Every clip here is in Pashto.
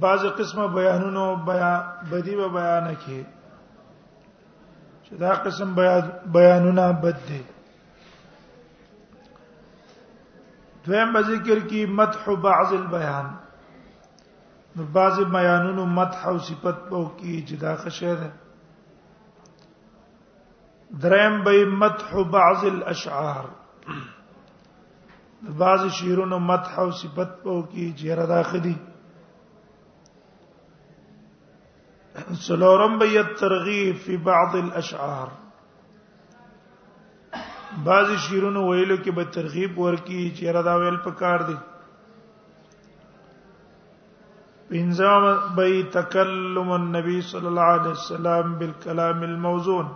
بعض قسمه بیانونو بیا بدی و بیان کې چې دا قسم بیانونه بد دي دویم به ذکر کې مدح بعض البیان نو بعض بیانونو مدح او صفت په کې چې دا خشه ده دریم به مدح بعض الاشعار د بعض شعرونو مدح او صفت په کې چیرې داخلي سلورم بیت ترغیب فی بعض الاشعار بعض شعرونو ویلو کې به ترغیب ورکی چیرې دا ویل پکار دي پنځم بی تکلم النبی صلی الله علیه وسلم بالکلام الموزون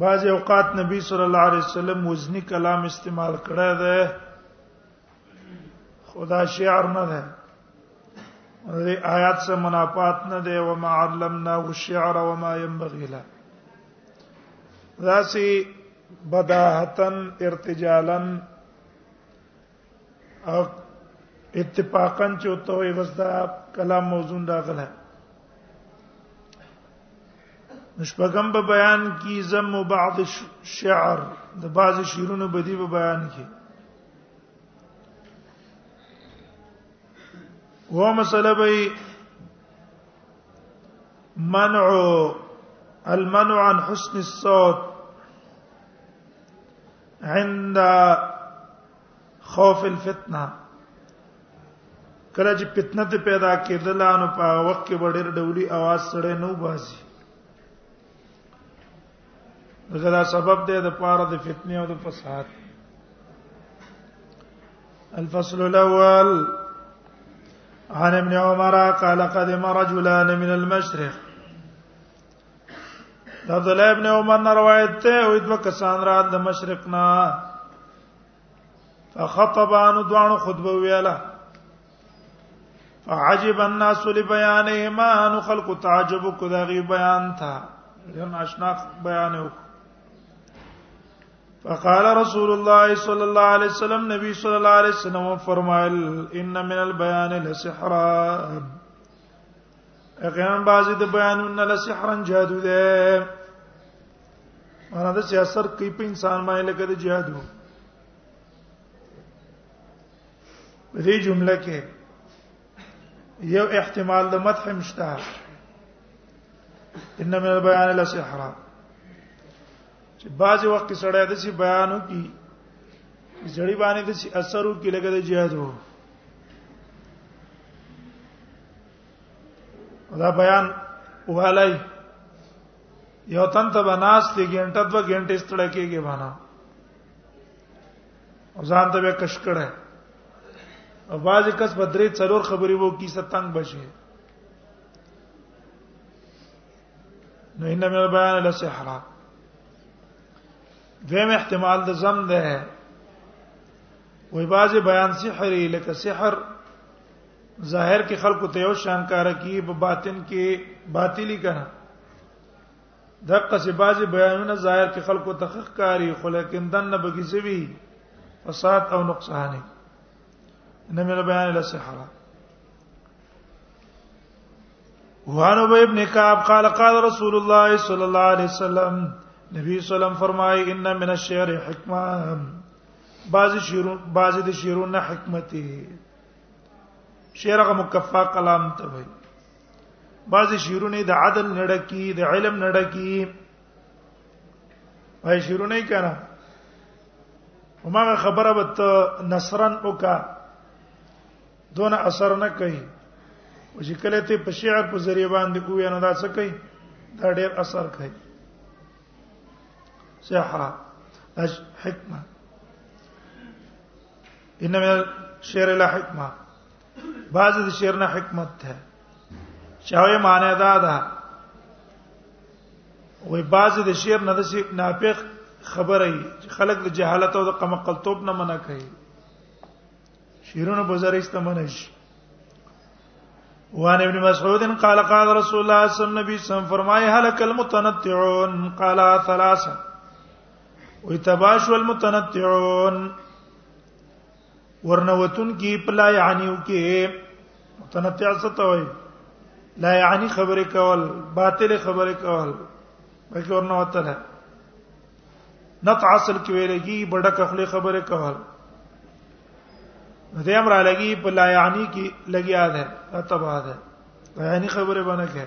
بعض اوقات نبی صلی الله علیه وسلم وزنی کلام استعمال کړی دی خدا شعر نه ده دې آیات سره منافات نه ده و ما علمنا الشعر و ما ينبغي له ذاسي بداهتن ارتجالا او اتفاقا چې وته وي بس دا کلام موزون دا غلا نشپغم په بیان کې زم بعض شعر د بعض شعرونو بدی په بیان کې و مسله به منع المنع عن حسن الصوت عند خوف الفتنه کله چې فتنه ته پیدا کېدل نو په وخت کې ډېر ډولي आवाज سره نو باسي دا سبب دی د پاره د فتنې او د فساد الفصل الاول عن ابن عمر قال قدم رجلان من المشرق عبد الله ابن عمر نه روایت ته او دوه کسان را د مشرق نه فخطبان دوانو خطبه ویاله فعجب الناس لبيانهما ان خلق تعجب کو دا غي بیان تھا جن آشنا بیان ہو فقال رسول الله صلى الله عليه وسلم نبی صلی الله علیه وسلم فرمایل ان من البيان لسحرا اقیان بعضی د بیانونه لسحرن جادو ده انا د سیاست کوي په انسان باندې لکه د جادو په دې جمله کې یو احتمال د مدح مشته ان من البيان لسحر چې بعضی وخت سړی د سی بیانو کې زړی باندې د اثرو کې لګیدل جهاد وو دا بیان والای یو تن ته بناس دی ګنټه دو ګنټه ستړی کېږي باندې ځان ته به کش کړه او باز کس بدرې څلور خبرې وو کی ستنګ بشي نو ان مې بیان له سحرا دویم احتمال د زم ده وای باز بیان سحری لکه سحر ظاهر کې خلکو ته یو شان کار کوي په باطن کې باطلی کړه دغه څه بعضی بیانونه ظاهر کې خلکو ته خخ کاری خو لیکن دنه بګی سوي فساد او نقصان نه مې بیان له صحرا وعن ابي ابن كعب قال قال رسول الله صلى الله عليه وسلم نبی صلی الله علیه وسلم فرمای ان من الشعر حکمه بعضی شعرون بعضی د شعرونو حکمت شعر هغه مکفا کلام ته وایي بعضی شعرونه د عدل نډکی د علم نډکی وای شعرونه کړه همغه خبره وت نصرن وکا دون اثر نه کوي او چې کله ته په شعر په ذریعہ باندې کوی نو دا څه کوي دا ډېر اثر کوي صحه حکمه ان من شعر لا حکمه بعض د شعر نه حکمت ده چاوي معنی دا ده وې بعض د شعر نه د شي ناپیخ خبره ای خلک د جهالت او د قمقلتوب نه منع کوي شیرونه بازار استمنه شي وان ابن مسعود قال قال رسول الله صلی الله علیه وسلم فرمای هلك المتنطعون قال ثلاثه وي تباش والمتنطعون ورنوتون کی پلا یعنی وکي متنطع ستوي لا یعنی خبره کول باطل خبره کول بلکې ورنوتل نط اصل کې ویلګي بڑا کخله خبره کول دې امر لګي په لا یعنی کې لګیا ده تبا ده یعنی خبره باندې کې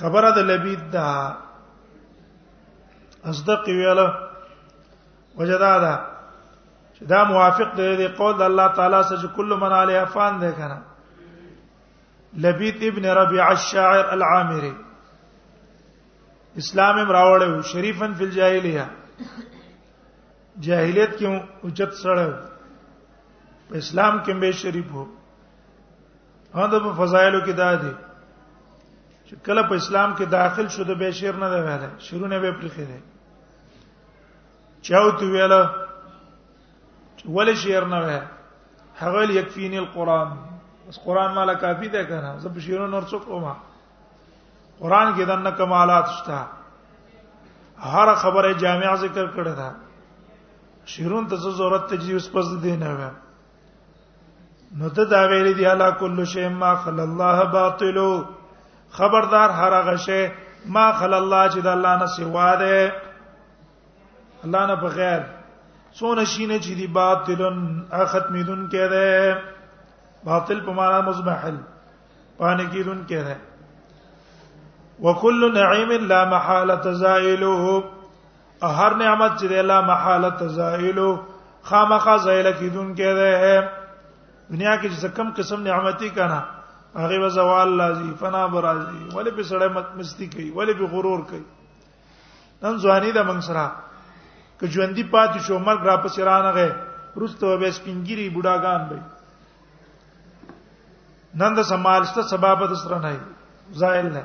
خبره د لبید دا اصدق ویاله وجدا دا چې دا موافق دی د قول د الله تعالی سره چې کله من علی افان ده کنه لبید ابن ربیع الشاعر العامری اسلام هم راوړیو شریفن فی الجاهلیه جاهلیت کې اوچت سره په اسلام کې به شریف وو هدا په فضایلو کې دا دي چې کله په اسلام کې داخل شو د به شعر نه دی ویل شعرونه به پرې خېره چاو تو ویل ولې شعر نه ویل هغه یکفینی القرآن بس قرآن مالا کافی ده کنه زه په شعرونو نور څوک ومه قرآن کې دنه کمالات شته هر خبره جامع ذکر کړه ده شعرون ته ضرورت ته جی اوس پس دې نه ویل نو ته دا ویلې دی الا کل شی ما خل الله باطل خبردار هر هغه شی ما خل الله چې د الله نه سوا ده الله نه بغیر څونه شینه چې دی باطلن اختمیدون کړي باطل په معنا مزمحل پانه کیدون کړي وکل نعیم لا محاله زائلوه هر نعمت چې الله محالت زائلو خامخا زائل کیدون کې ده دنیا کې چې کم قسم نعمتي کنا هغه به زوال لازم فنا برازي ولې په سړی مستی کوي ولې په غرور کوي نن ځواني د من سره که ژوندۍ پاتې شو مرګ را پسې رانغه روسته به سپینګيري بډاګان به نن د سمالسته سبب د سره نه زائل نه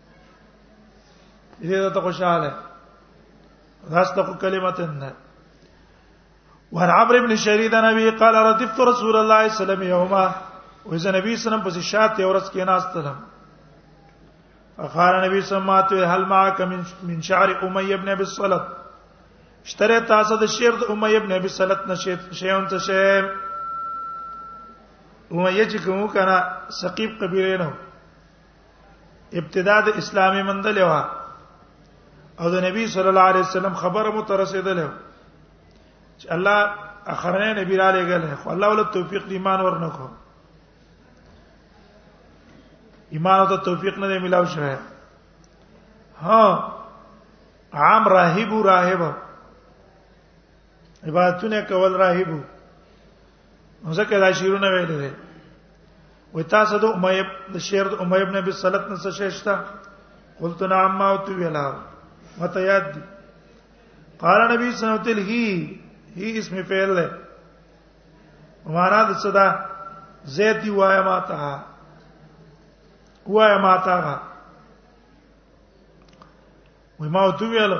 دې ته خوشاله راسته خو کلمت نه وان عمرو ابن شريد نبی قال ردفت رسول الله صلی الله علیه وسلم یوما وځ نبی صلی الله علیه وسلم پسې شاته ورځ کې ناستلم اخار نبی صلی الله علیه وسلم هل معك من من شعر امیہ ابن ابي الصلت اشتري تاسو د شعر د امیہ ابن ابي الصلت نشید شیون ته شی امیہ چې کوم کنه ثقيب قبيله نه ابتدا د اسلامي مندل و او د نبی صلی الله علیه وسلم خبره مو ترسیدل چې الله اخرنه نبی را لګل خو الله ول توفیق دی ایمان ورنکو ایمان ته توفیق نه ملاو شوه ها عام راهب راهب عبادتونه کول راهب ځکه دا شعرونه ویل دي و تاسو د امیب د شعر د امیب نبی صلت نه څه شېشتا قلت نعم ما تو ویلا مت یاد دي قال نبی صلی الله علیه وسلم هی هی اسم فعل ده معنا د صدا زید دی وای ما ته وای ما ته وای ما تو ویلا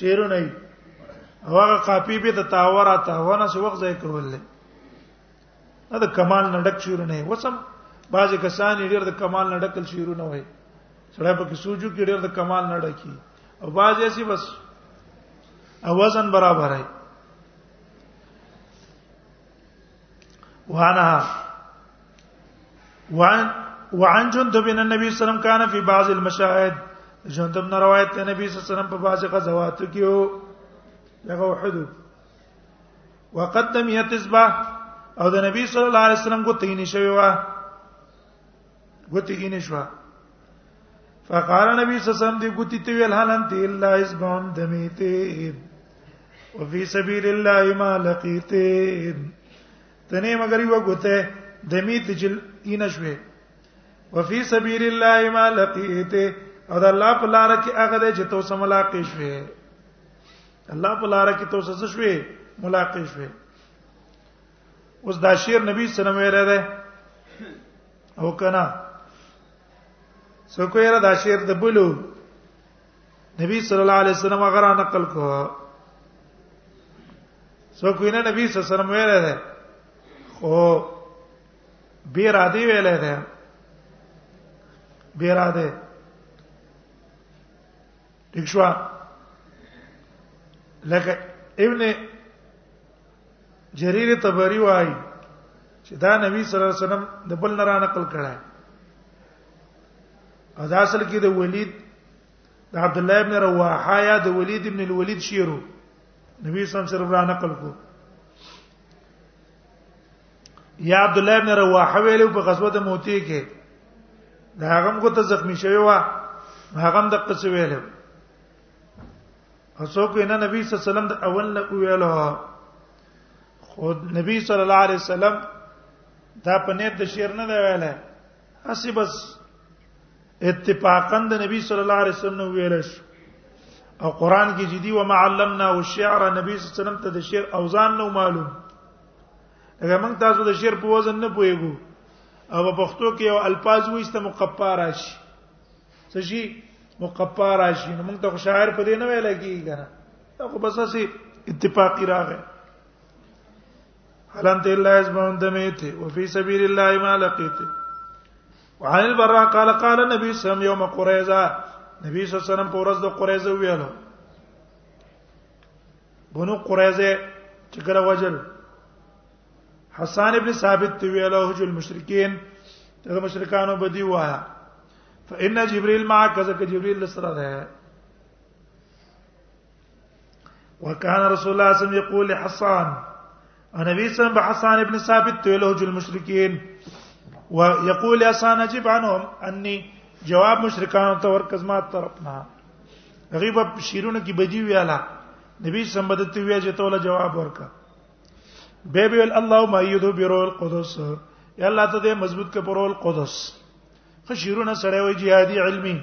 شعر نه هغه کاپی به ته تاورا ته ونه څه وخت ځای کول نه دا کمال نه ډک شعر نه وسم بعضی کسان ډیر د کمال نه ډکل شعر نه وای سره په کې سوجو کې ډیر د کمال نه ډکی او بعضی اسی بس اوازن برابر ہے وانا وان وعن جندب بن النبي صلى الله عليه وسلم كان في بعض المشاهد جندب نے روایت ته نبی صلی الله علیه وسلم په بعض غزوات کې او لغه وحدو وقدم يتسبه او د نبی صلی الله علیه وسلم کو تینې شوی و ګوتی کې نشوا فقال نبی صلی الله علیه وسلم دی ګوتی ته ویل هلن ته الا اس بون دمیته وفي سبيل الله ما لقيت تنه مگر یو ګوته دمیت جل اینشوي وفي سبيل الله ما لقيت او د الله په لار کې هغه د چې توسه ملاقات شوي الله په لار کې توسه شوي ملاقات شوي اوس دا شعر نبی صلی الله علیه وسلم ویل دی او کنه څوک یې را دا شعر د بلو نبی صلی الله علیه وسلم غره نقل کو څوک یې نه نبی صلی الله علیه وسلم ویل دی خو بیر عادی ویل دی بیر عادی دښوا لکه ابن جرير تبری وای چې دا نبی صلی الله علیه وسلم د بل نه را نقل کړه او دا اصل کې د ولید د عبد الله ابن رواحه یا د ولید ابن الولید شیرو نبی صلی الله علیه وسلم را نقل کو یا عبد الله ابن رواحه ویلو په غزوه د موتی کې دا هغه کو ته زخمی شوی و هغه د قصې ویلو اسو کو نه نبی صلی الله علیه وسلم د اول نه ویلو خو نبی صلی الله علیه وسلم دا په نیت د شعر نه دی ویل اسی بس اتفاقا د نبی صلی الله علیه وسلم نو ویل شو او قران کې جدي و معلمنا او شعر نبی صلی الله علیه وسلم ته د شعر اوزان نو معلوم هغه موږ تاسو د شعر په وزن نه پويګو او په پښتو کې یو الفاظ وایسته مقفاره شي څه شي مقفا راشي نو موږ ته شاعر په دې نه ویل کیږي کنه دا خو بس اسی اتفاقی راغی حالانت الله اسمعون دمیت وفي سبيل الله ما لقيت وعن البراء قال قال النبي صلى الله عليه وسلم يوم قريظه نبی صلی الله علیه وسلم په ورځ د قریظه ویلو بنو قریظه چې کله وجل حسان ابن ثابت ویل او جل مشرکین ته مشرکانو بدی وایا فإن جبريل ما كذا جبريل سره ده وكان رسول الله صلى الله عليه وسلم يقول لحسان النبي صلى الله عليه وسلم ابن ثابت له جل المشركين ويقول يا سان اجب عنهم اني جواب مشرکان ته ورکز ما طرفنا غیب شیرونه کی بدی ویاله نبی سمبدت وی چې توله جواب ورکا به به اللهم ايدو بروح القدس یا الله ته دې مضبوط کې بروح القدس خشیرونه سره وي جهادي علمي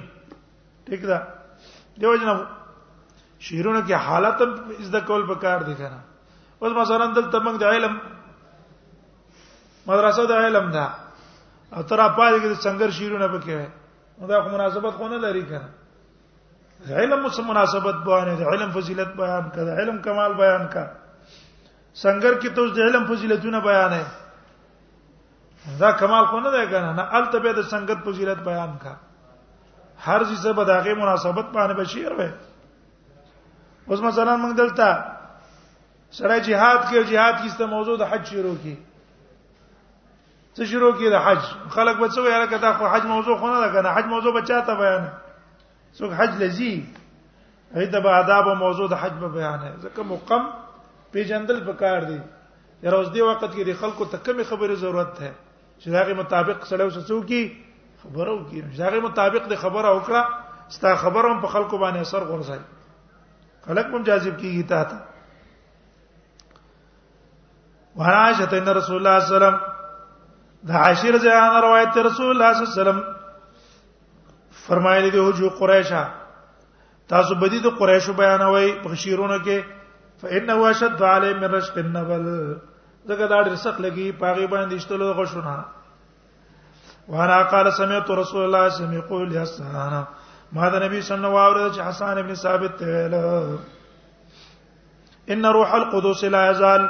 ٹھیک ده دیو جن شیرونه کې حالت از د کول په کار دي کنه اوس مثلا دلته موږ د علم مدرسه د علم ده اتر په دې کې څنګه شیرونه پکې وي دا کوم مناسبت خو نه لري کنه علم سره مناسبت بیان دی علم فضیلت بیان کړه علم کمال بیان کړه سنگر کې ته د علم فضیلتونه بیان ہے دا کمال خو نه دی کنه نه الته به د سنگت فضیلت بیان کړه هر څه سره به داغه مناسبت باندې بشیر وي اوس مثلا موږ دلته سره jihad کې jihad کیسته موضوع د حج شروع کی څه شروع کی د حج خلک به څه ویل کدا خو حج موضوع خو نه ده کنه حج موضوع بچا ته بیان څوک حج لذي ایته به آداب او موضوع د حج په بیان ہے ځکه مقام پیجندل پکار دی یره اوس دی وخت کې د خلکو ته کمی خبره ضرورت ده چې داغه مطابق سړیو سچو کی خبرو کی داغه مطابق د خبره وکړه ستا خبره هم په خلکو باندې اثر غورځي خلک هم جاذب کیږي تا ته ورایشه ان رسول الله صلی الله علیه وسلم د عاشر زیان روایت رسول الله صلی الله علیه وسلم فرمایلی دی جو قریشه تاسو بدی د قریشو بیانوي په شیرونو کې فإنه اشد علی من رشق النبل زګه دا ډېر سخت لګي پاغي باندې شتلو غشونه وانا قال سمعت رسول الله صلی الله علیه وسلم یقول یا سلام ما دا نبی صلی الله علیه وسلم چې حسن ابن ثابت ته ویل ان روح القدس لا یزال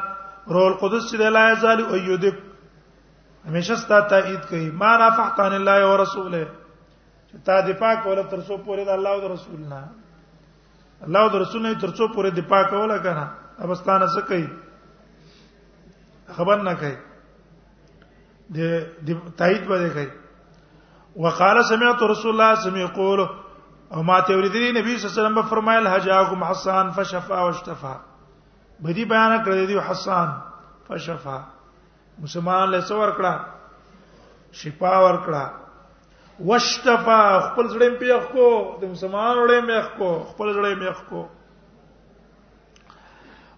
روح القدس چې لا یزال او یدک همیشه ستا تایید کوي ما نافعت عن الله ورسوله چې تا د پاک ولا تر څو پورې د الله او د رسول نه الله او د رسول نه تر څو پورې د پاک ولا کنه ابستانه څه کوي خبر نه کوي د تایید باندې کوي وقال سمعت رسول الله صلی الله علیه وسلم یقول او ما ته ورېدلی نبی صلی الله علیه وسلم فرمایل حجاکم حسان فشفا واشتفا بدی بیان کړی دی حسان فشفا مسلمان له څور کړه شفا ور کړه واشتفا خپل ځړې پیخ کو د مسلمان وړې میخ کو خپل ځړې میخ کو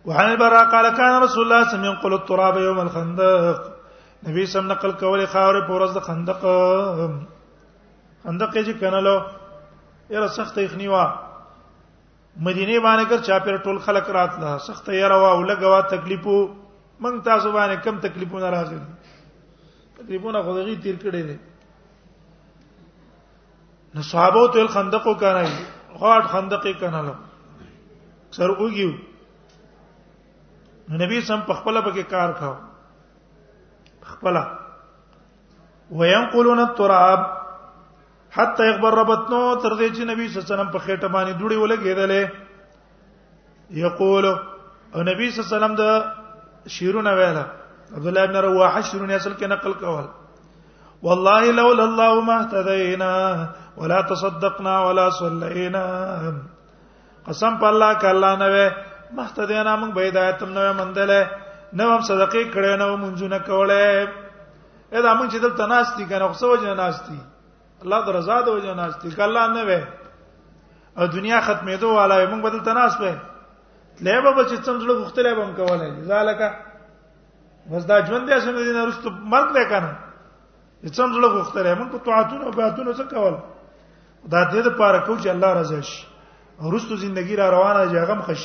وعن البراء قال كان رسول الله صلى الله عليه وسلم ينقل التراب يوم الخندق نبی سم نقل کولې خاور په ورځ د خندق خندق چې کنالو یره سخت یخنی وا مدینه باندې کر چا پر ټول خلک راتله سخت یره وا او لګوا تکلیفو من تاسو باندې کم تکلیفونه راغلي تکلیفونه خو دغه تیر کړي دي نو صحابه ته الخندق وکړای غاټ خندق یې کنالو سر وګیو نو نبی سم په خپل پکې کار کاو خپل وينقلون التراب حتى يغبر ربطنو تر دې چې نبی صلی الله علیه وسلم په خېټه باندې دوړي ولګېدلې یقول او نبی صلی الله علیه وسلم د شیرونه ویله عبد الله بن رواحه شیرونه اصل کې نقل کول والله لولا الله ما اهتدينا ولا تصدقنا ولا صلينا قسم په الله ک الله نه وې مهتدینا موږ به هدایت هم نه مندلې نو هم صدقې کړې نو مونږونه کولې اې دا موږ چې دلته ناشتي کنه خو سوجنه ناشتي الله درزاد او جناز دي کله نه وي او دنیا ختمېدو والا موږ بدل تناس په لې به چې څنګه له غختلې به هم کولای ځالکه بس دا ژوند دې سم دي نه رست مرګ دې کنه څنګه له غختلې موږ په تواتون او باتون څه کول دا دې لپاره کو چې الله رضا شي او رستو ژوندۍ را روانه ځای غم خش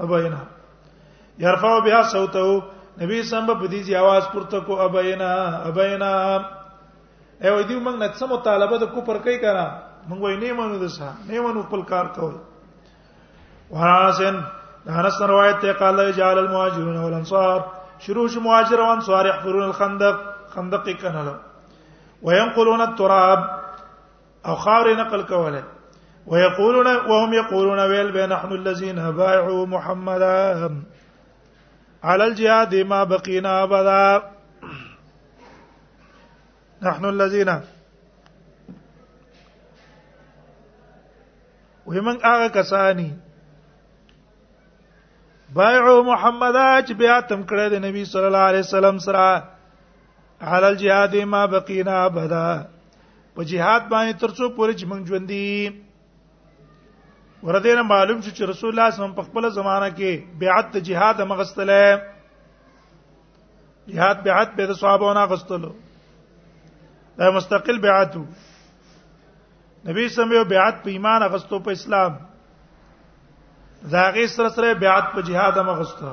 ابینا يرفع بها صوته نبی سم په دې ځای आवाज پورته کو ابینا ابینا ای وای دی موږ نڅه مطالبه د کوپر کوي کنه موږ وای نه منو د څه نه منو خپل کار کوي وحسن انس روایت ته قال جعل المهاجرون والانصار شروع شو مهاجر او انصار يحفرون الخندق خندق کنه وينقلون التراب او خاورې نقل کوله ويقولون وهم يقولون ويل بين نحن الذين بايعوا محمدا على الجهاد ما بقينا ابدا نحن الذين ومن هغه کسانی بایعو محمد چې بیا تم کړه د نبی صلی الله علیه وسلم سره علی الجهاد ما بقینا ابدا په جهاد باندې ترڅو پورې چې موږ ژوند دي ورته نه معلوم شو چې رسول الله صلی الله علیه وسلم په خپل زمانہ کې بیعت د جهاد مغستله جهاد بیعت به د صحابه نه غستلو دا مستقل بیعت وو نبی سم یو بیعت په ایمان غستو په اسلام دا غي سره سره بیعت په جهاد مغستو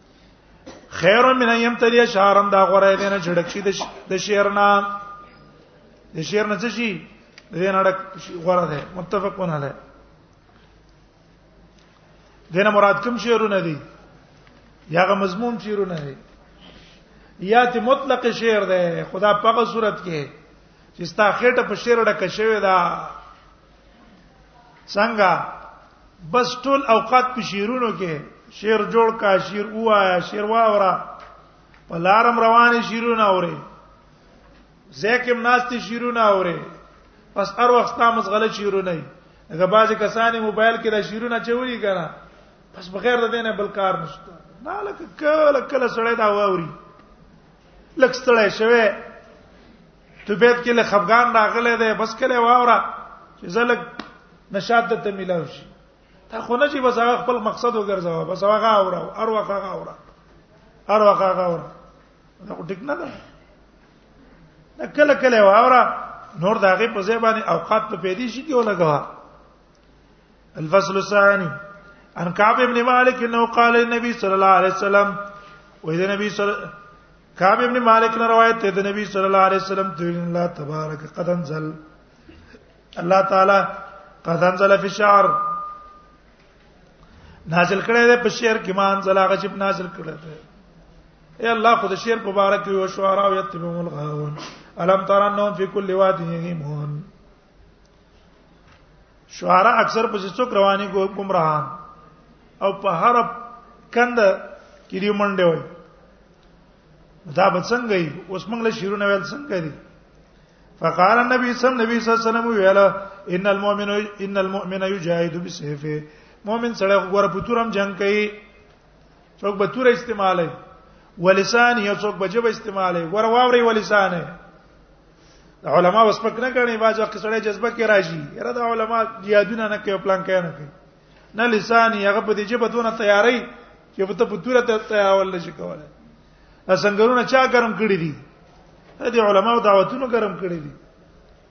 خیر من ایم تری شهرن دا غره دینه جړک شي د شهرنا د شهرنا څه شي دینه ډک غره ده متفقون علی دینه مراد کوم شهرونه دي یاغه مضمون شهرونه دي یا ته مطلق شعر ده خدا په صورت کې چې ستا خېټه په شعر ډکه شوی دا څنګه بس ټول اوقات په شیرونو کې شیر جوړ کا شیر وایا شیر واورا په لارم روانې شیرونه اوري زکم ناشتي شیرونه اوري پس هر وخت تا مزغله شیرونه نه هغه باز کسانې موبایل کې دا شیرونه چوي کنه پس بغیر د دینه بل کار نشته نه لکه کله کله سړی دا ووري لکه سړی شوی طبيعت کې له خفقان راغله ده بس کله واوره چې زلک نشاط ته ملاو شي تا خو نه چې بس هغه خپل مقصد وګرځاوه بس هغه اوره ار وخه هغه اوره ار وخه هغه اوره دا خو ټیک نه ده دا کله کله واوره نور دا غي په ځای باندې اوقات په پیدې شي کې ولګوا الفصل الثاني ان كعب ابن مالك انه قال للنبي صلى الله عليه وسلم واذا النبي صلى کعب ابن مالک نے روایت ہے نبی صلی اللہ علیہ وسلم تو اللہ تبارک قد انزل اللہ تعالی قد انزل فی الشعر نازل کړي ده په شعر کې مان زلا غشپ نازل کړي ده اے الله خود شعر مبارک او شعرا او یتبون الغاون الم ترنهم فی کل واد یهیمون شعرا اکثر په څوک رواني کو گمراهان او په هر کند کې دی منډه وای دا به څنګه وي اوس موږ له شیرونه ویل څنګه دي فقال النبي صلى الله عليه وسلم ویل ان المؤمن ان المؤمن يجاهد بسيفه مؤمن سره غوړه پتورم جنگ کوي څوک به تور استعمالي ولسان یو څوک به جبه استعمالي ور واوري ولسان علماء وس پک نه کړي باز وخت سره جذبه کې راځي یره دا علماء یادونه نه کوي پلان کوي نه کوي نه لسان هغه په دې جبه دونه تیاری چې په ته په تور ته تیارول نشي کولای اسنګرونه چا ګرم کړی دي دې علماء دعوتونو ګرم کړی دي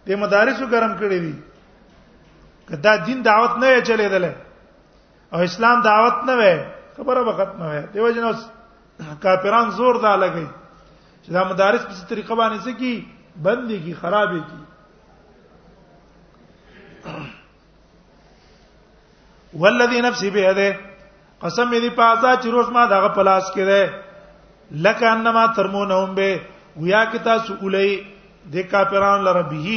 دې مدارسو ګرم کړی دي کدا دین دعوت نه چلے دله او اسلام دعوت نه وي خبره به ختمه وي دیو جن کافران زور دا لګي چې دا مدارس په طریقه باندې څه کی بندي کی خرابې کی والذي نفسي بيده قسم دې پازا چې روز ما دغه پلاس کې ده لکه انما ترمونهم به ویا کی تاسو اولای د کافرانو لره به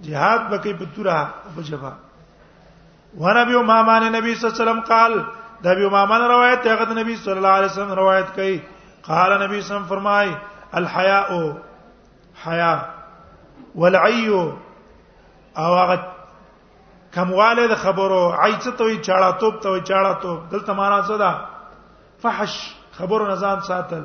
جهاد بکې په تورا په جبا وربي امامه نبی صلی الله علیه وسلم قال د ابي امامه روایت هغه د نبی صلی الله علیه وسلم روایت کوي قال نبی صلی الله فرمای الحیاء حیا والعی او هغه کمواله د خبرو عی څه ته وی چاړه توپ ته وی چاړه توپ دلته معنا څه ده فحش خبرو نظام ساتل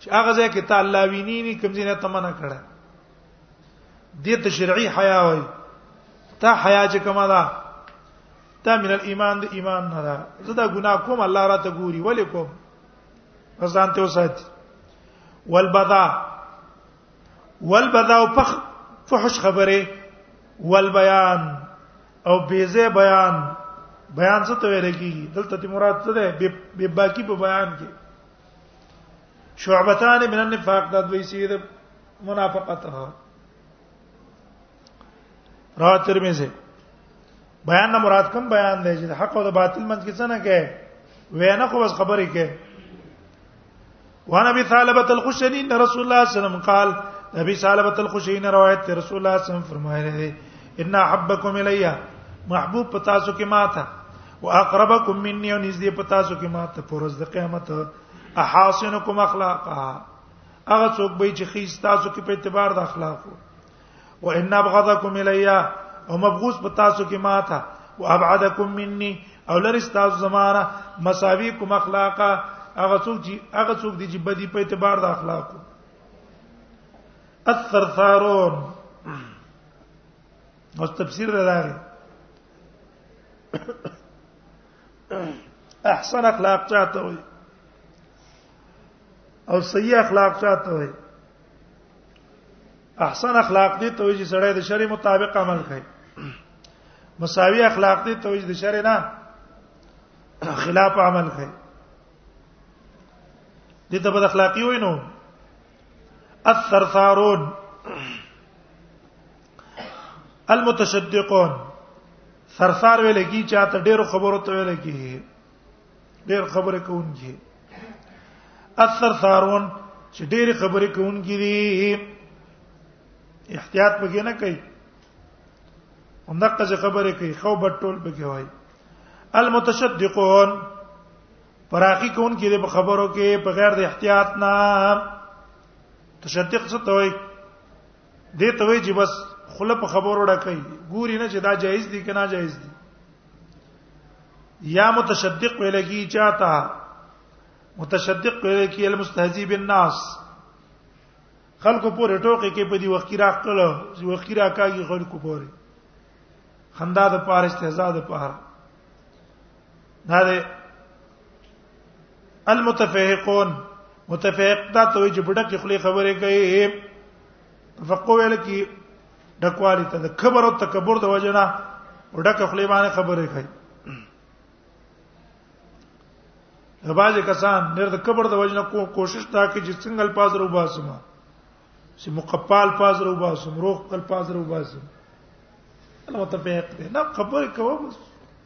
چې هغه ځای کې ته الله ویني وی کوم ځای نه تمنا کړه دې ته شرعي حیا وای ته حیا چې کومه ده ته من الايمان د ایمان نه ده زه دا ګناه کوم الله راته ګوري ولې کوم ځان ته وسات والبدا والبدا او پخ فحش خبره والبيان او بیزه بیان بیان څه ته ویل کیږي دلته مراد څه ده به باقی په بیان کې شعبتان من النفاق دا دوی سید منافقت نه را ترمذی بیان نه مراد کوم بیان دی چې حق او د باطل منځ کې څه نه کوي وینا خو بس خبرې کوي وانا ابي ثعلبه الخشني ان رسول الله صلى الله عليه وسلم قال ابي ثعلبه الخشني روایت ته رسول الله صلى الله عليه وسلم فرمایلی دی ان احبکم الیا محبوب پتا سو کې ماته واقربکم مني او نږدې پتا سو کې ماته پرز د قیامت احاسنکم اخلاقا هغه څوک به چې خیس تاسو کې په اعتبار د اخلاقو وان ابغضکم الیا او مبغوس پتا سو کې ماته وابعدکم مني او لری تاسو زماره مساوی کوم اخلاقا هغه څوک چې هغه څوک دی چې بدی په اعتبار د اخلاقو الثرثارون نو تفسیر راغی احسن اخلاق چاته وي او صحیح اخلاق چاته وي احسن اخلاق دي ته چې سړی د شری مطابق عمل کوي مساوي اخلاق دي ته چې د شری نه خلاف عمل کوي دي ته بد اخلاقی وای نو الثرثارون المتشدقون ثرثار ویل کی چاته ډیر خبرو ته ویل کی ډیر خبره کوونکی اکثر ثارون چې ډېر خبرې کوونکي دي احتیاط پکې نه کوي همدغه څه خبرې کوي خو بټول پکې وای المتشدقون پراخي کون کې په خبرو کې په غیر د احتیاط نه تشدق څه توي دې توي چې بس خله په خبرو ډکې ګوري نه چې دا جایز دي که نه جایز دي یا متشدق ویل کی چاته متشدق ویل کی المستهزی بالناس خلکو پورې ټوکې کې په دې وخت کې راخل چې وخت کې راکاږي خلکو پورې خندا د پاره استهزاء د پاره دا دی المتفهقون متفهق دا ته چې بډه کې خلی خبرې کوي تفقه ویل کی ډکوالی ته د کبر او تکبر د وجنه ډکه خلی باندې خبرې کوي غباځه کسان نر د کبر د وجنه کو کوشش تا کې چې څنګه الفاظ رو باسم چې مقبل پاز رو باسم روح خپل پاز رو باسم المتفهق نه خبرې کوي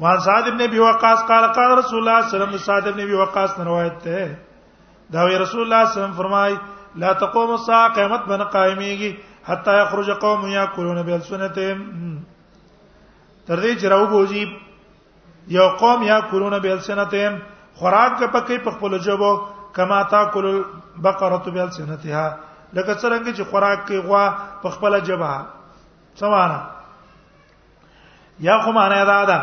وان سعد ابن ابي وقاص قال قال رسول الله صلى الله عليه وسلم سعد ابن ابي وقاص روایت ده دا وی رسول الله صلی الله علیه وسلم فرمای لا تقوم الساعه قیامت بن قائمیږي حتا یخرج قوم یاکلون بالسنتهم تر دې چې راو بوجي یو قوم یاکلون بالسنتهم خوراک کې پکې په خپل جوبو کما تاکل البقره بالسنتها لکه څنګه چې خوراک کې غوا په خپل جبهه سمانه یا خو معنی دا ده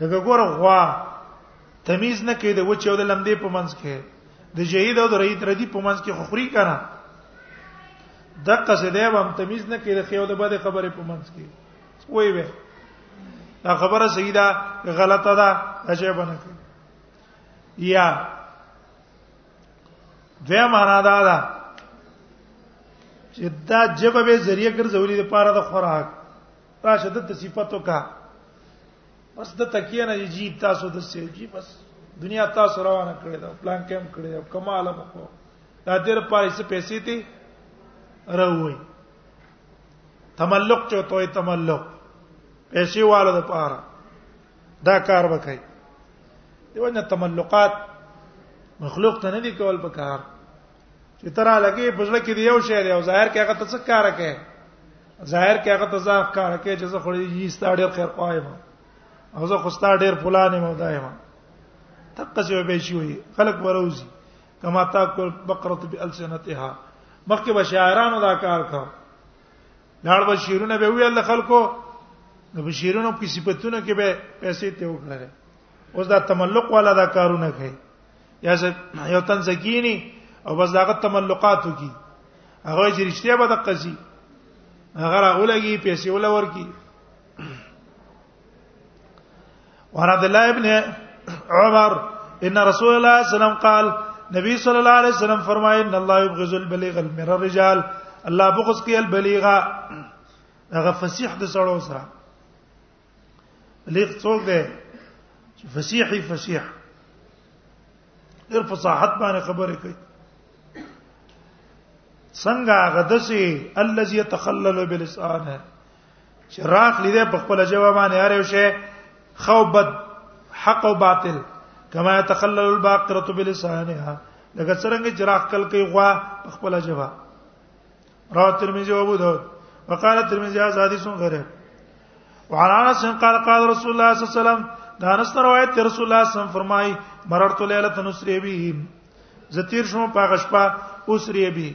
دغه ګور غوا تمیز نه کوي د وچ او د لمدې په منځ کې د جهید او د رئیت ردی په منځ کې خخري کنه د قصیده هم تمیز نه کوي د خیو د بده خبره په منځ کې وای وې دا خبره صحیح ده غلطه ده عجیب نه کوي یا دوی معنا دا ده چې دا جبه به ذریعہ ګرځولې د پاره د خوراک راشه د صفاتو کا بس د تکیه نه جی تاسو د سیو جی بس دنیا تاسو روانه کړی دا پلان کم کړی دا کمال وکړو دا دیر پاره څه پیسې تی راوي تملق چوتوي تملق پیسې والو د پاره دا کار وکړي دیو نه تملقات مخلوق ته نه دی کول پکار چې ترا لګي بجله کې دی یو شی دی او ظاهر کې هغه ته څه کار کوي ظاهر کې هغه ته ځاف کار کوي چې زه خو یې ستا ډیر خیر قائم او زه خو ستا ډیر فلانه مو دایم تقصو به شي وي خلق وروزي کما تاکل بقره بالسنتها مخکې بشاعرانو دا کار کاوه لاړ بشیرونه به وی الله خلکو نو بشیرونو کې صفاتونه کې به پیسې ته وکړل اوس دا تملق والا دا کارونه کوي یا یو تن زکینی او بس داغه تملقات وکي هغه چې رښتیا به د قضیه هغه راولګي پیسې ولور کی وعن عبد الله ابن عمر ان رسول الله صلی الله علیه وسلم قال نبی صلی الله علیه وسلم فرمایي ان الله یبغض البلیغ من الرجال الله بغض کوي البلیغا هغه فصیح د سړو سره بلیغ څوک دی چې فصیحي فصیح ډېر فصاحت باندې خبرې کوي څنګه غدسي الذي يتخلل بلسانه چې راخ لیدې په خپل جواب باندې هر یو شی خو بد حق او باطل کما تخلل الباقره بلسانها لکه څنګه چې راخ کل کوي غوا په خپل جواب رواه ترمذی او ابو داود وقال ترمذی هذا حدیث غریب وعن انس قال قال رسول الله صلی الله علیه وسلم دا انس روایت ته رسول الله صلی الله علیه وسلم فرمایي مررت ليله نسري به زتیر شوم په غشپا اوسري به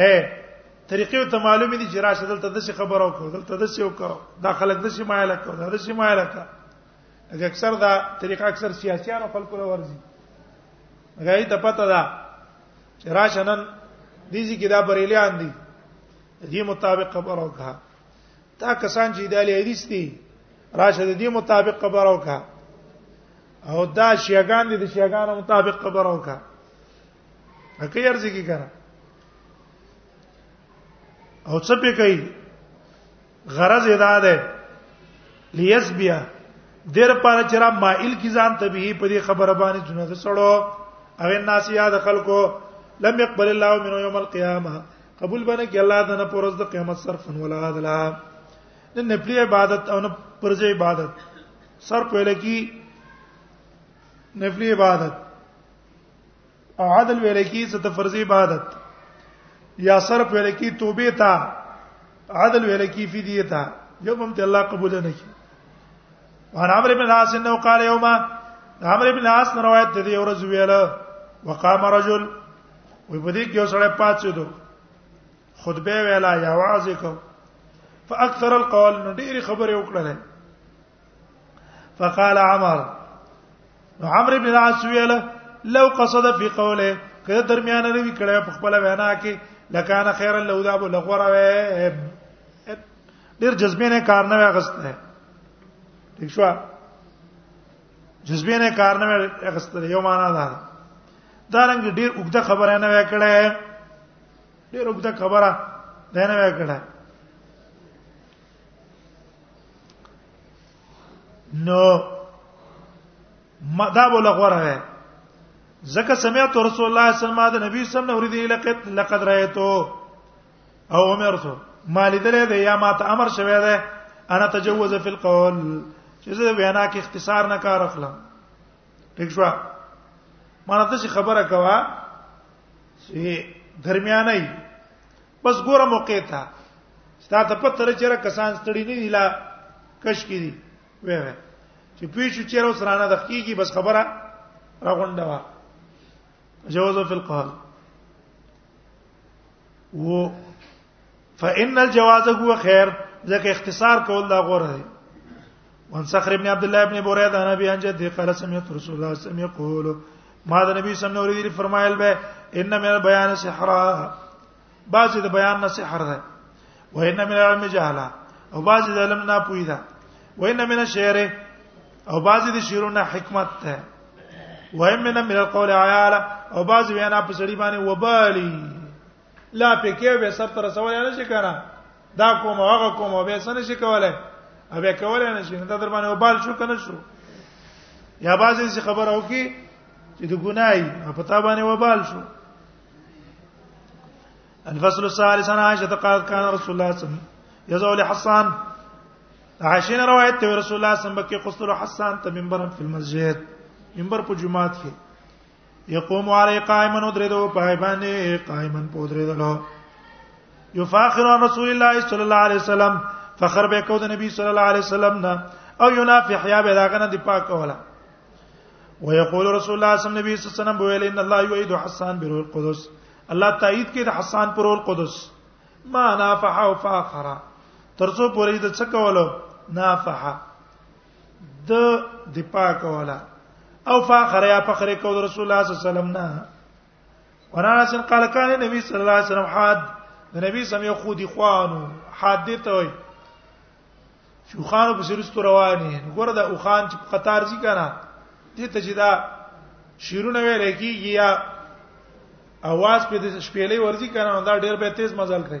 اے طریقې ته معلومې دي چې راشه دلته د څه خبرو کو دلته د څه وکاو دا خلک د څه مایل کو دا د څه مایل کا اګه اکثر دا طریقه اکثر سیاسيانو خلکو له ورزي غاي ته پته ده چې راشه نن دیږي کې دا بریلیان دي دې مطابق خبرو کا تا کسان چې د اهل حدیث دي راشه دې مطابق خبرو کا او دا شیعاګان دي د شیعاګانو مطابق خبرو کا اکه یې ارزي کی کړه او څه په کوي غرض ادا ده لیسبیا دیر پاره چې را مائل کی ځان ته به په دې خبره باندې جنو ده سړو او الناس یاد خلکو لم يقبل الله منه يوم القيامه قبول باندې کې الله دنه پرز د قیامت صرف ولا عدل نه نپلی عبادت او نه پرځه عبادت صرف ویل کی نفلی عبادت او عدل ویل کی ست فرض عبادت یا صرف ویل کی توبه تا عدل ویل کی فدیه تا یو هم ته الله قبول نه کی وان عمرو بن العاص انه قال یوما عمرو بن العاص روایت دی ورځ ویل وقام رجل وي په دې کې وسړی پاتې دو خطبه ویلا یا واعظ کو فاکثر القول نو ډېری خبره وکړه فقال عمر عمرو بن العاص ویل لو قصد فی قوله کله درمیان لري کړه په خپل وینا کې لکان خیر له دا بو لغوره ډیر جذبې نه کار نه غسته ٹھیک شو جذبې نه کار نه غسته یو معنا ده دا رنګ ډیر وګړه خبره نه وکړه ډیر وګړه خبره ده نه وکړه نو ما دا بوله غوره ده زکه سمعت رسول الله صلی الله علیه وسلم د نبی صلی الله علیه وسلم لقد رايتو او عمرته ما لیدلې ده یا ما ته امر شوه ده انا تجوز فی القول چې زه وینا کې اختصار نه کار اخلم ٹھیک شو مانه ته خبره کوا چې درمیانه بس ګوره موقع ته ستا ته په تر چیرې کسان ستړي نه دي لا کش کی دي وې وې چې پیښو چیرې اوس رانه د کیږي بس خبره راغونډه وا جواز فی القهر و فإن الجواز هو خير ځکه اختصار کول دا غوره دی وان صخر ابن عبد الله ابن بريده انا بي انجد قال سمعت رسول الله صلى الله عليه وسلم يقول ما د نبی صلی الله علیه وسلم فرمایل به ان من البيان سحرا بعض د بیان نه سحر ده و ان من العلم جهلا او بعض د علم نه پوی ده و ان من الشعر او بعض د شعرونو حکمت ده و ان من القول عياله او بعض وینا په سړي باندې وبالي لا پکې به سر تر سوال نه شي کنه دا کوم هغه کوم به سن شي کولای به کولای نه شي دا در باندې وبال شو کنه شو یا بازي څه خبر او کی چې د ګناي په تا باندې وبال شو الفصل الثالث عن عائشة قالت كان رسول الله صلى الله عليه وسلم يزول حسان عائشین روایت ته رسول الله صلی الله علیه وسلم کې قصر حسان ته منبر په مسجد منبر په جمعات کې یقوم علی قائمن ودریدو په باندې قائمن پودریدلو یفاخر عن رسول الله صلی الله علیه وسلم فخر به کو د نبی صلی الله علیه وسلم نه او ینافح یا به داغه نه دی پاک کوله ويقول رسول الله صلی الله علیه وسلم بویل ان الله یعید حسان بروح القدس الله تایید کې د حسان پر روح القدس ما نافح او فاخر ترڅو پورې د څه کولو نافح د دفاع کولا او فاخر یا فخر کو رسول الله صلی الله علیه وسلم نه ورانس قال کان نبی صلی الله علیه وسلم حد د نبی سم یو خودی خوانو حد دې ته وي شوخانو په سرستو رواني ګوره دا اوخان چې قطار زی کنه دې ته چې دا شیرونه ویل کیږي یا اواز په دې شپېلې ورځي کنه دا ډېر به تیز مزل کوي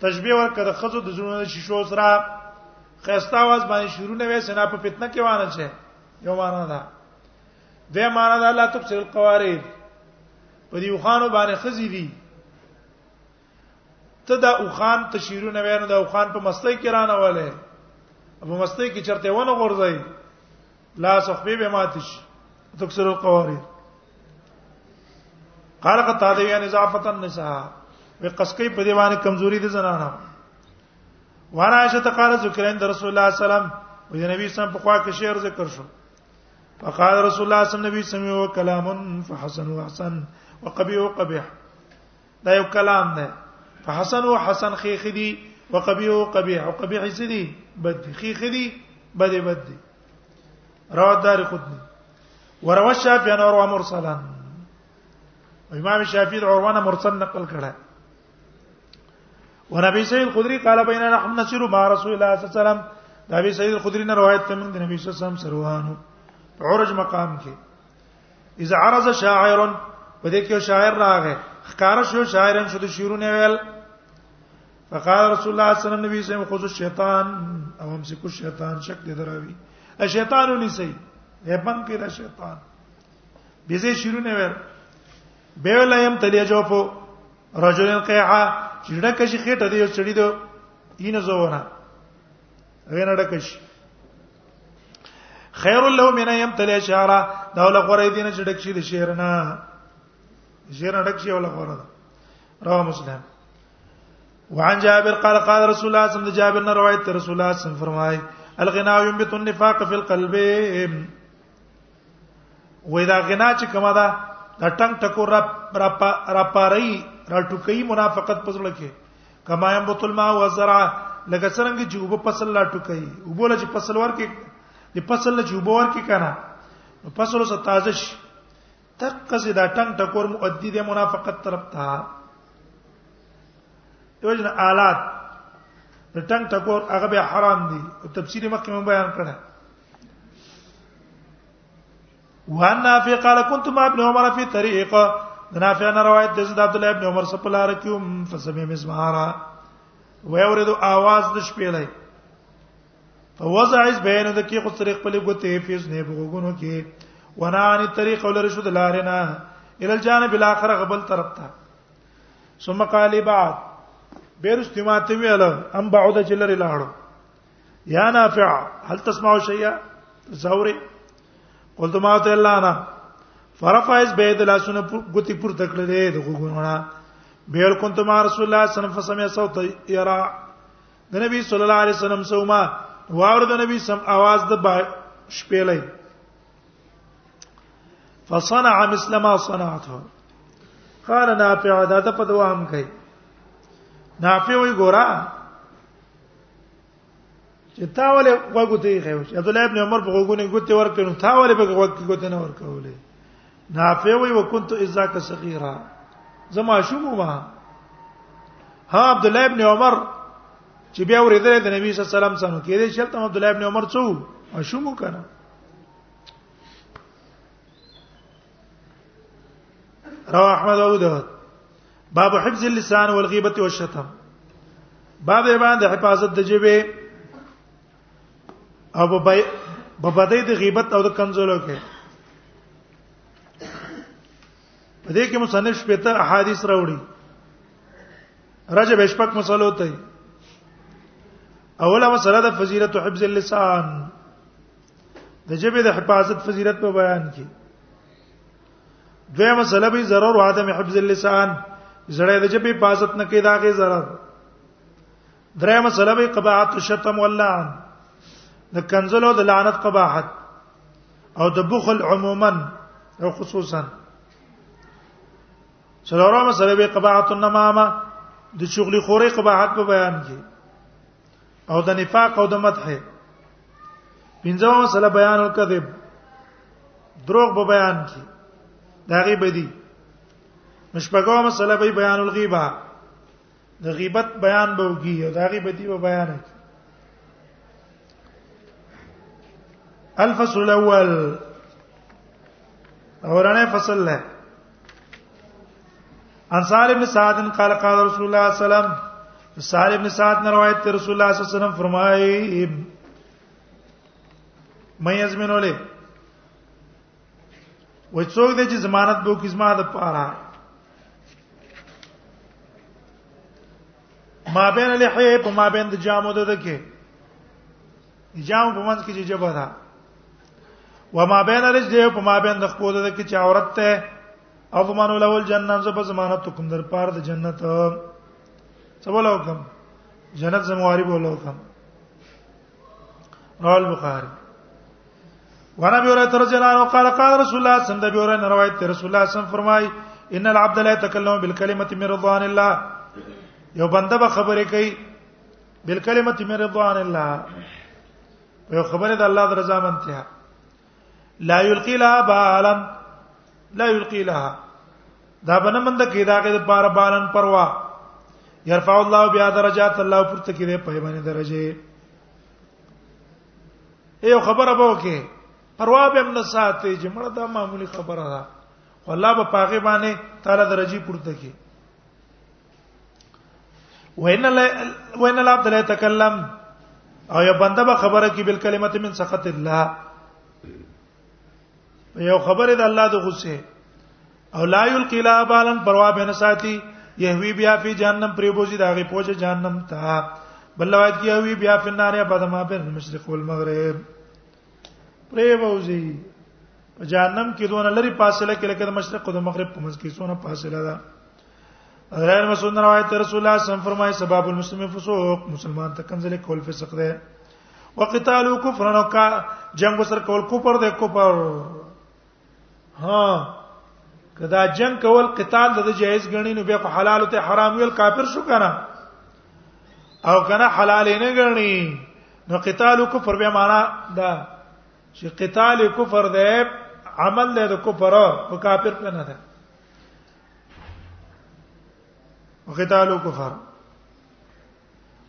تشبیه ورکړه د خزو د زړونو شیشو سره خستا واز باندې شروع نه وې سنا په فتنه کې وانه چي یو معنا ده به معنا ده الله تبصر القوارب په دې وخانو باندې خزي دي ته دا وخان تشیرو نه وینو دا وخان په مستۍ کې رانه والے په مستۍ کې چرته ونه غورځي لا صحبه به ماتش تکسر القوارير قال قتاده يعني ضعفت النساء وقسکی په دیوانه کمزوري دي زنانه وانا عائشه قال ذکرین رسول الله صلی الله علیه وسلم او د نبی سم په خوا کې شعر ذکر شو فقال رسول الله صلی الله علیه وسلم نبی سمي وکلام فحسن واحسن وقبيح وقبيح دا یو کلام نه فحسن او حسن خیخ دي وقبیح او قبیح او قبیح څه دي بد خیخ دي بد بد دي رواه دار قطنی وروى الشافعي عن عروه مرسلا امام الشافعي عروه مرسل نقل کړه ونبي سيد الخدري قال بيننا نحن نسير مع رسول الله صلى الله عليه وسلم دا ابي سيد الخدري نه روایت ته موږ د نبی صلی الله علیه وسلم سروانو عرج مقام کې اذا عرض شاعر په دې کې شاعر راغی خکار شو شاعرن شو د شعرونه ویل فقال رسول الله صلی الله علیه وسلم نبی سم خذ الشیطان او هم سکو شیطان شک دې دراوي شیطان ونی سي هبن کې دا شیطان بيزه شعرونه ویل به ولا يم تلیا جو په رجل قیعه چې ډکه شي خېټه دې چړي دو ینه زونه غنډه کشي خیر له من یم تل اشاره دا ول غره دین چې ډک شي د شعر نه شعر ډک شي ول غره رواه مسلم وعن جابر قال قال رسول الله صلی الله علیه وسلم جابر نے روایت رسول الله صلی الله علیه وسلم فرمائے الغنا ينبت النفاق في القلب وې دا غنا چې کومه ده د ټنګ ټکو را را پاري را ټوکي منافقت پزړه کې کما يم بوتل ما او زرع لکه څنګه چې وب فصل لا ټوکي وبول چې فصل ورکې د فصل چې وب ورکې کنه فصل سره تازه شي تقص دا ټنګ ټکور مؤدي د منافقت طرف ته یوجن آلات د ټنګ ټکور هغه به حرام دي او تفسیر مخکې مون بیان کړه وان نافع قال كنت مع ابن عمر في طريق نافع نه روایت د زید عبد الله ابن عمر صلی الله علیه وسلم فسمع مزمارا ويورد اواز د شپېلې فوزع از بین د کې خو طریق په لګوته فیز نه بغونو کې ونانی طریق ولر شو د لارې نه ال الجانب الاخر غبل طرف ته ثم قال بعد بیرست ما ته ویل ام بعد جلر لاړو یا نافع هل تسمع شيئا زوري قلت ما ته الله انا فرفعز به د لاسونه ګوتی پر تکړه د غوګونه بیر كنت مع رسول الله صلی الله علیه وسلم فسمع صوت یرا د نبی صلی الله علیه وسلم سوما واور د نبی سم आवाज د شپېلې فصنع مثل ما صنعته قال نافع دا ته په دوام کوي نافع وي ګورا چې تا ولې وګو ته یې خو عبد الله ابن عمر په وګونه ګوتې ورکړو تا ولې په وګو ګوتې نه ورکولې نافع وی وکنت اذا کا صغیرا زما شوم ما ها عبد الله ابن عمر چې بیا ورېدل د نبی صلی الله علیه وسلم څخه کېدې چې تم عبد الله ابن عمر څو شوم کنه رواه احمد ابو داود باب حفظ اللسان والغيبه والشتم باب باندې حفاظت د جبه او په بدای د غیبت او د کنزولو کې په دې کې مصنف شپته احادیث راوړي رجب اشفق مسلو ته اوله مسله د فضیلت حفظ اللسان د جبه د حفاظت فضیلت په بیان کې دویمه مسله به ضرر او عدم حفظ اللسان زړه د جبه حفاظت نه کې داغه ضرر دریمه مسله به قباحت الشتم واللعن د کنزلو د لعنت قباحت او د بخل عموما او خصوصا څلورمه مسله به قباحت النمامه د شغلي خوري قباحت په بیان کې او د نفاق او د مدح پنځه مسله بیان الکذب دروغ به بیان کی دا غیب دي مشبګه مسله به بیان الغیبه د غیبت بیان به وږي او دا غیب دي به بیان کی الفصل الاول اورانه فصل له ان سالم بن سعد قال قال رسول الله صلی الله علیه وسلم سالم بن سعد نے روایت تے رسول اللہ صلی اللہ علیہ وسلم فرمائے میں یزمن ولے و څوک دې چې ضمانت بو کیسما د پاره ما بین لحیه په ما بین د جامو د دکې جام په منځ کې چې جبه ده و ما بین رجله په ما بین د خپل د کې چې عورت ته اضمن له الجنه ز په ضمانت کوم در پار د جنت څه بوله کوم جنت زمواري بوله کوم رواه البخاري وانا بيوره تر جنان قال قال رسول الله صلى الله عليه وسلم بيوره روایت تر رسول الله صلى الله عليه وسلم فرمای ان العبد لا يتكلم بالكلمه من رضوان الله یو بنده به خبرې کوي بالکلمه من رضوان الله په خبره د الله د رضا منته لا یلقی لها بالا لا یلقی لها دا بنه مند کې دا کې د پار بالن پروا يرفع الله بیا درجات الله پورته کې په باندې درجه یو خبره به وکي پروا به هم نه ساتي چې مړه دا معمولی خبره ده والله په پاګې باندې تعالی درجه پورته کې وین لا وین لا عبد الله تکلم او یو بنده به خبره کی بل کلمت من سخط الله یو خبره د الله د غصه او لا یلقی لا بالن پروا به نه ساتي یهوی بیا فی جهنم پری بوزي دا غي پوجا جهنم ته بل روایت کی یهوی بیا فی النار یا بعد ما بین المشرق والمغرب پرې ووزي په جهنم کې دونه لري فاصله کې لکه د مشرق او د مغرب په منځ کې څونه فاصله ده غیر مسعود روایت رسول الله صلی الله فرمایي سبب المسلم فسوق مسلمان ته کنځل کول فسق ده وقتال کفر نو کا جنگ سر کول کفر ده کفر ها کدا جنگ کول قتال د جایز غنی نو بیا په حلال ته حرام ویل کافر شو کنه او کنه حلال نه غنی نو قتال کفر به معنا دا چې قتال کفر دی عمل دی د کفر او کافر په نه ده قتال کفر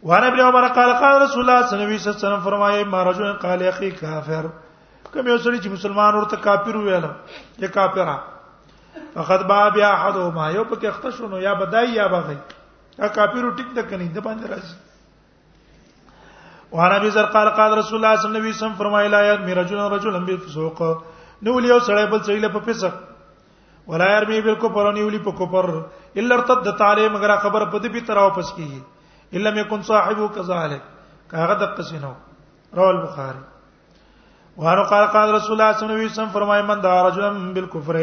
وعن ابن عمر قال قال رسول الله صلی الله علیه وسلم فرمایي ما رجل قال اخي کافر کوم یو سړي چې مسلمان ورته کافر ویل یا کافرا فقد با بیا احدهما یو پکې اخته شونو یا بدای یا بغي دا کافرو ټیک د کني د باندې راځي وعن ابي ذر قال قال رسول الله صلى الله عليه وسلم فرمایلا یا رجل رجل بالفسوق نو یو سړی بل سړی په فسق ولا يرمي بالكفر ونيولي په کفر الا ارتد تعالی مگر خبر په دې په تر واپس کیږي الا مې كن صاحبو كذلك کاغه د قسینو رواه البخاري وانه قال قال رسول الله صلی الله علیه وسلم فرمای من دا رجل بالکفر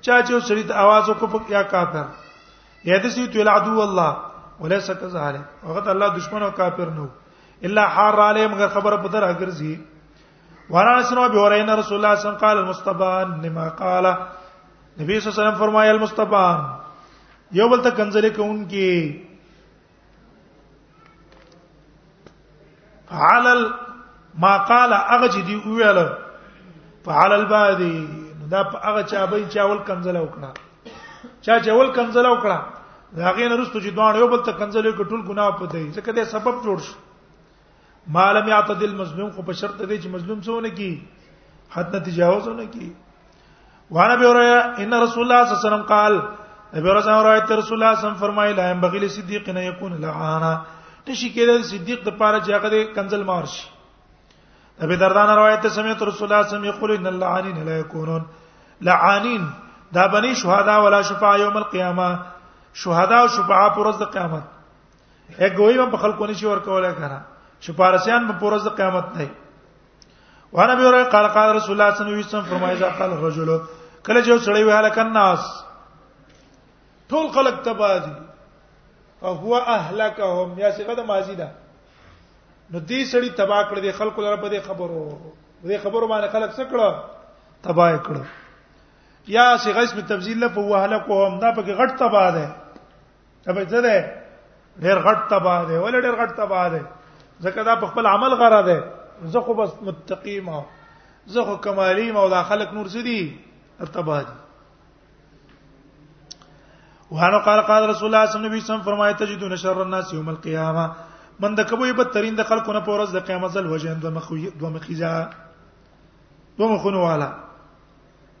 چا چې سړی ته आवाज وکړ یا کافر یا د سیت العدو الله وليس كذلك هغه الله دشمن او کافر نو الا حار علی مگر خبر په تر اگر زی وانا اسنو به ورین رسول الله صلی الله علیه وسلم قال المستبان لما قال نبی صلی الله علیه وسلم فرمایا المستبان یو بل ته کنځلې کوونکی علل ما قال هغه چې دی ویل فعل البادي دا هغه چا به چا ول کنځله وکړه چا چې ول کنځله وکړه هغه نه رسته چې دوه یو بل ته کنځله کټول ګناه پته ځکه دا سبب جوړ شو ما لم يعتدل مظلوم خو په شرط دی چې مظلوم څونه کی حد نه تجاوز نه کی وانا به اوریا ان رسول الله صلی الله علیه وسلم قال ابي رسول روایت رسول الله صم فرمایي لا هم بغل صدیق نه یکون لعانا تشی کېدل صدیق د پاره چې هغه د کنزل مارش ابي دردان روایت سمعت رسول الله صم یقول ان اللعانین لا یکونون لعانین دا بنی شهدا ولا شفاعه یوم القیامه شهدا او شفاعه پر ورځ د قیامت هغه یې په خلکو نشي ورکولای کنه چې پارسیان په پورز د قیامت نه وانا به ورته قال قال رسول الله صلی الله علیه وسلم فرمایي ځا قال رجل کله چې سړی ویاله کناس ټول خلق تبادي او هو اهلکهم یا څنګه د ماضی ده نو دې سړی تبا کړ دې خلکو لپاره په دې خبرو دې خبرو باندې خلک څه کړو تبا کړو یا سی غیث می تبذیل له په وهله کوم دا پکې غټ تبا ده تبه څه ده ډېر غټ تبا ده ولې ډېر غټ تبا ده ځکه دا په خپل عمل غره ده زه خو بس متقی ما زه خو کمالی ما او دا خلک نور څه دي تبا دي وانه قال قال رسول الله صلی الله علیه وسلم فرمایي تجدون شر الناس یوم القیامه من د کبوې بدترین د خلکو نه پورز د قیامت ځل وجه د مخ دوه مخیزه دوه مخونه والا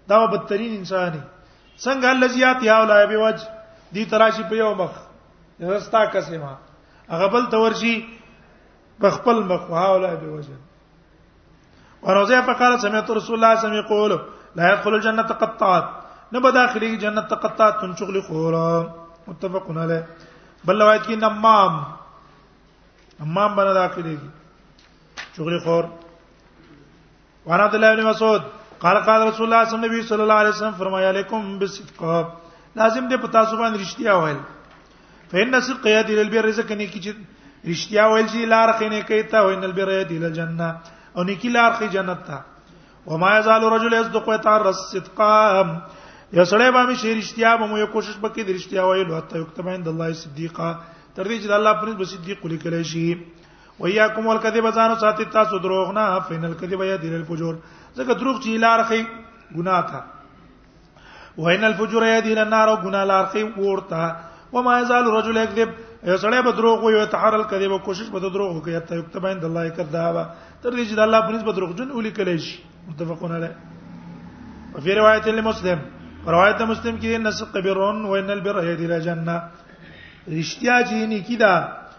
دا بدترین انسان دی څنګه الذي ياتي هؤلاء بوجه دي تراشي په یو مخ زستا قسمه هغه بل تورشي په خپل مخ هؤلاء بوجه ورزه فقال سمعت رسول الله صلى الله عليه وسلم يقول لا يدخل الجنه قطات نه به داخلي جنت قطات تن شغل خورا متفق عليه بل روایت کې نمام نمام باندې داخلي شغل خور وانا عبد الله بن مسعود قال قال رسول الله صلی الله علیه وسلم الله علیه وسلم فرمایا علیکم بالصدق لازم دې پتا سو باندې رښتیا وایل فإن الصدق يهدي إلى البر رزق نه کی چې رښتیا وایل چې لار خینه کوي ته وین البر يهدي إلى الجنه او نه کی لار خې جنت ته وما يزال رجل يصدق ويتعرى الصدق یو سړی باندې شي رښتیا به مو یو کوشش وکړي د رښتیا وایلو حتی یو کتمان د الله صدیقا تر دې چې د الله پرې به صدیق لیکل شي وياكم والكذب ځانو ساتي تاسو دروغ نه فین الكذب یا دل الفجور ځکه دروغ چې لار خي ګناه تا وین الفجور یا دل النار او ګناه لار خي ورته وما يزال الرجل يكذب سړی به دروغ وي تحر الكذب کوشش به دروغ کوي ته یكتب عند الله کذابا تر دې چې د الله په نسبت دروغ جن ولي کلی شي متفقون علیه وفي روایت لمسلم روایت مسلم کې نسق برون وان البر يدي الى جننه رشتیا چې نیکی ده